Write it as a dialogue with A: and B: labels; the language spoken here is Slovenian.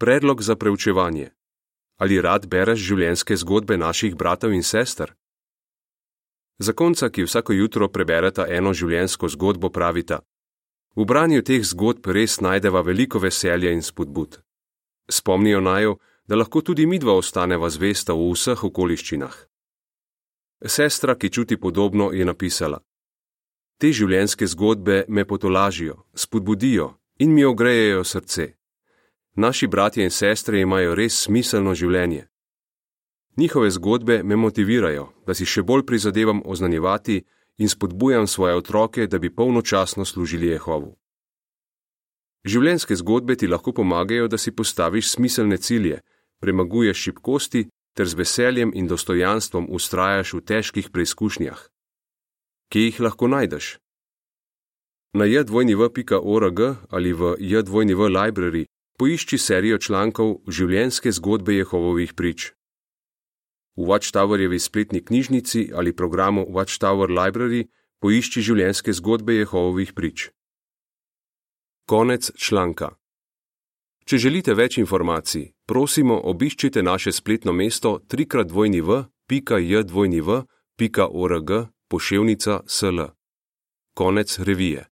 A: Predlog za preučevanje. Ali rad bereš življenjske zgodbe naših bratov in sester? Zakonca, ki vsako jutro prebereta eno življenjsko zgodbo, pravita: V branju teh zgodb res najdeva veliko veselja in spodbud. Spomnijo naju, da lahko tudi midva ostaneva zvesta v vseh okoliščinah. Sestra, ki čuti podobno, je napisala: Te življenjske zgodbe me potolažijo, spodbudijo in mi ogrejejo srce. Naši bratje in sestre imajo res smiselno življenje. Njihove zgodbe me motivirajo, da si še bolj prizadevam oznanjevati in spodbujam svoje otroke, da bi polnočasno služili Jehovu. Življenjske zgodbe ti lahko pomagajo, da si postaviš smiselne cilje, premaguješ šibkosti ter z veseljem in dostojanstvom ustrajaš v težkih preizkušnjah. Kje jih lahko najdeš? Na jdvojniv.org ali v jdvojniv library poišči serijo člankov Življenjske zgodbe Jehovovih prič. V Watchtowerjevi spletni knjižnici ali programu Watchtower Library poišči življenjske zgodbe Jehovovih prič. Konec članka. Če želite več informacij, prosimo obiščite naše spletno mesto www.jdvojniv.org poševnica sl. Konec revije.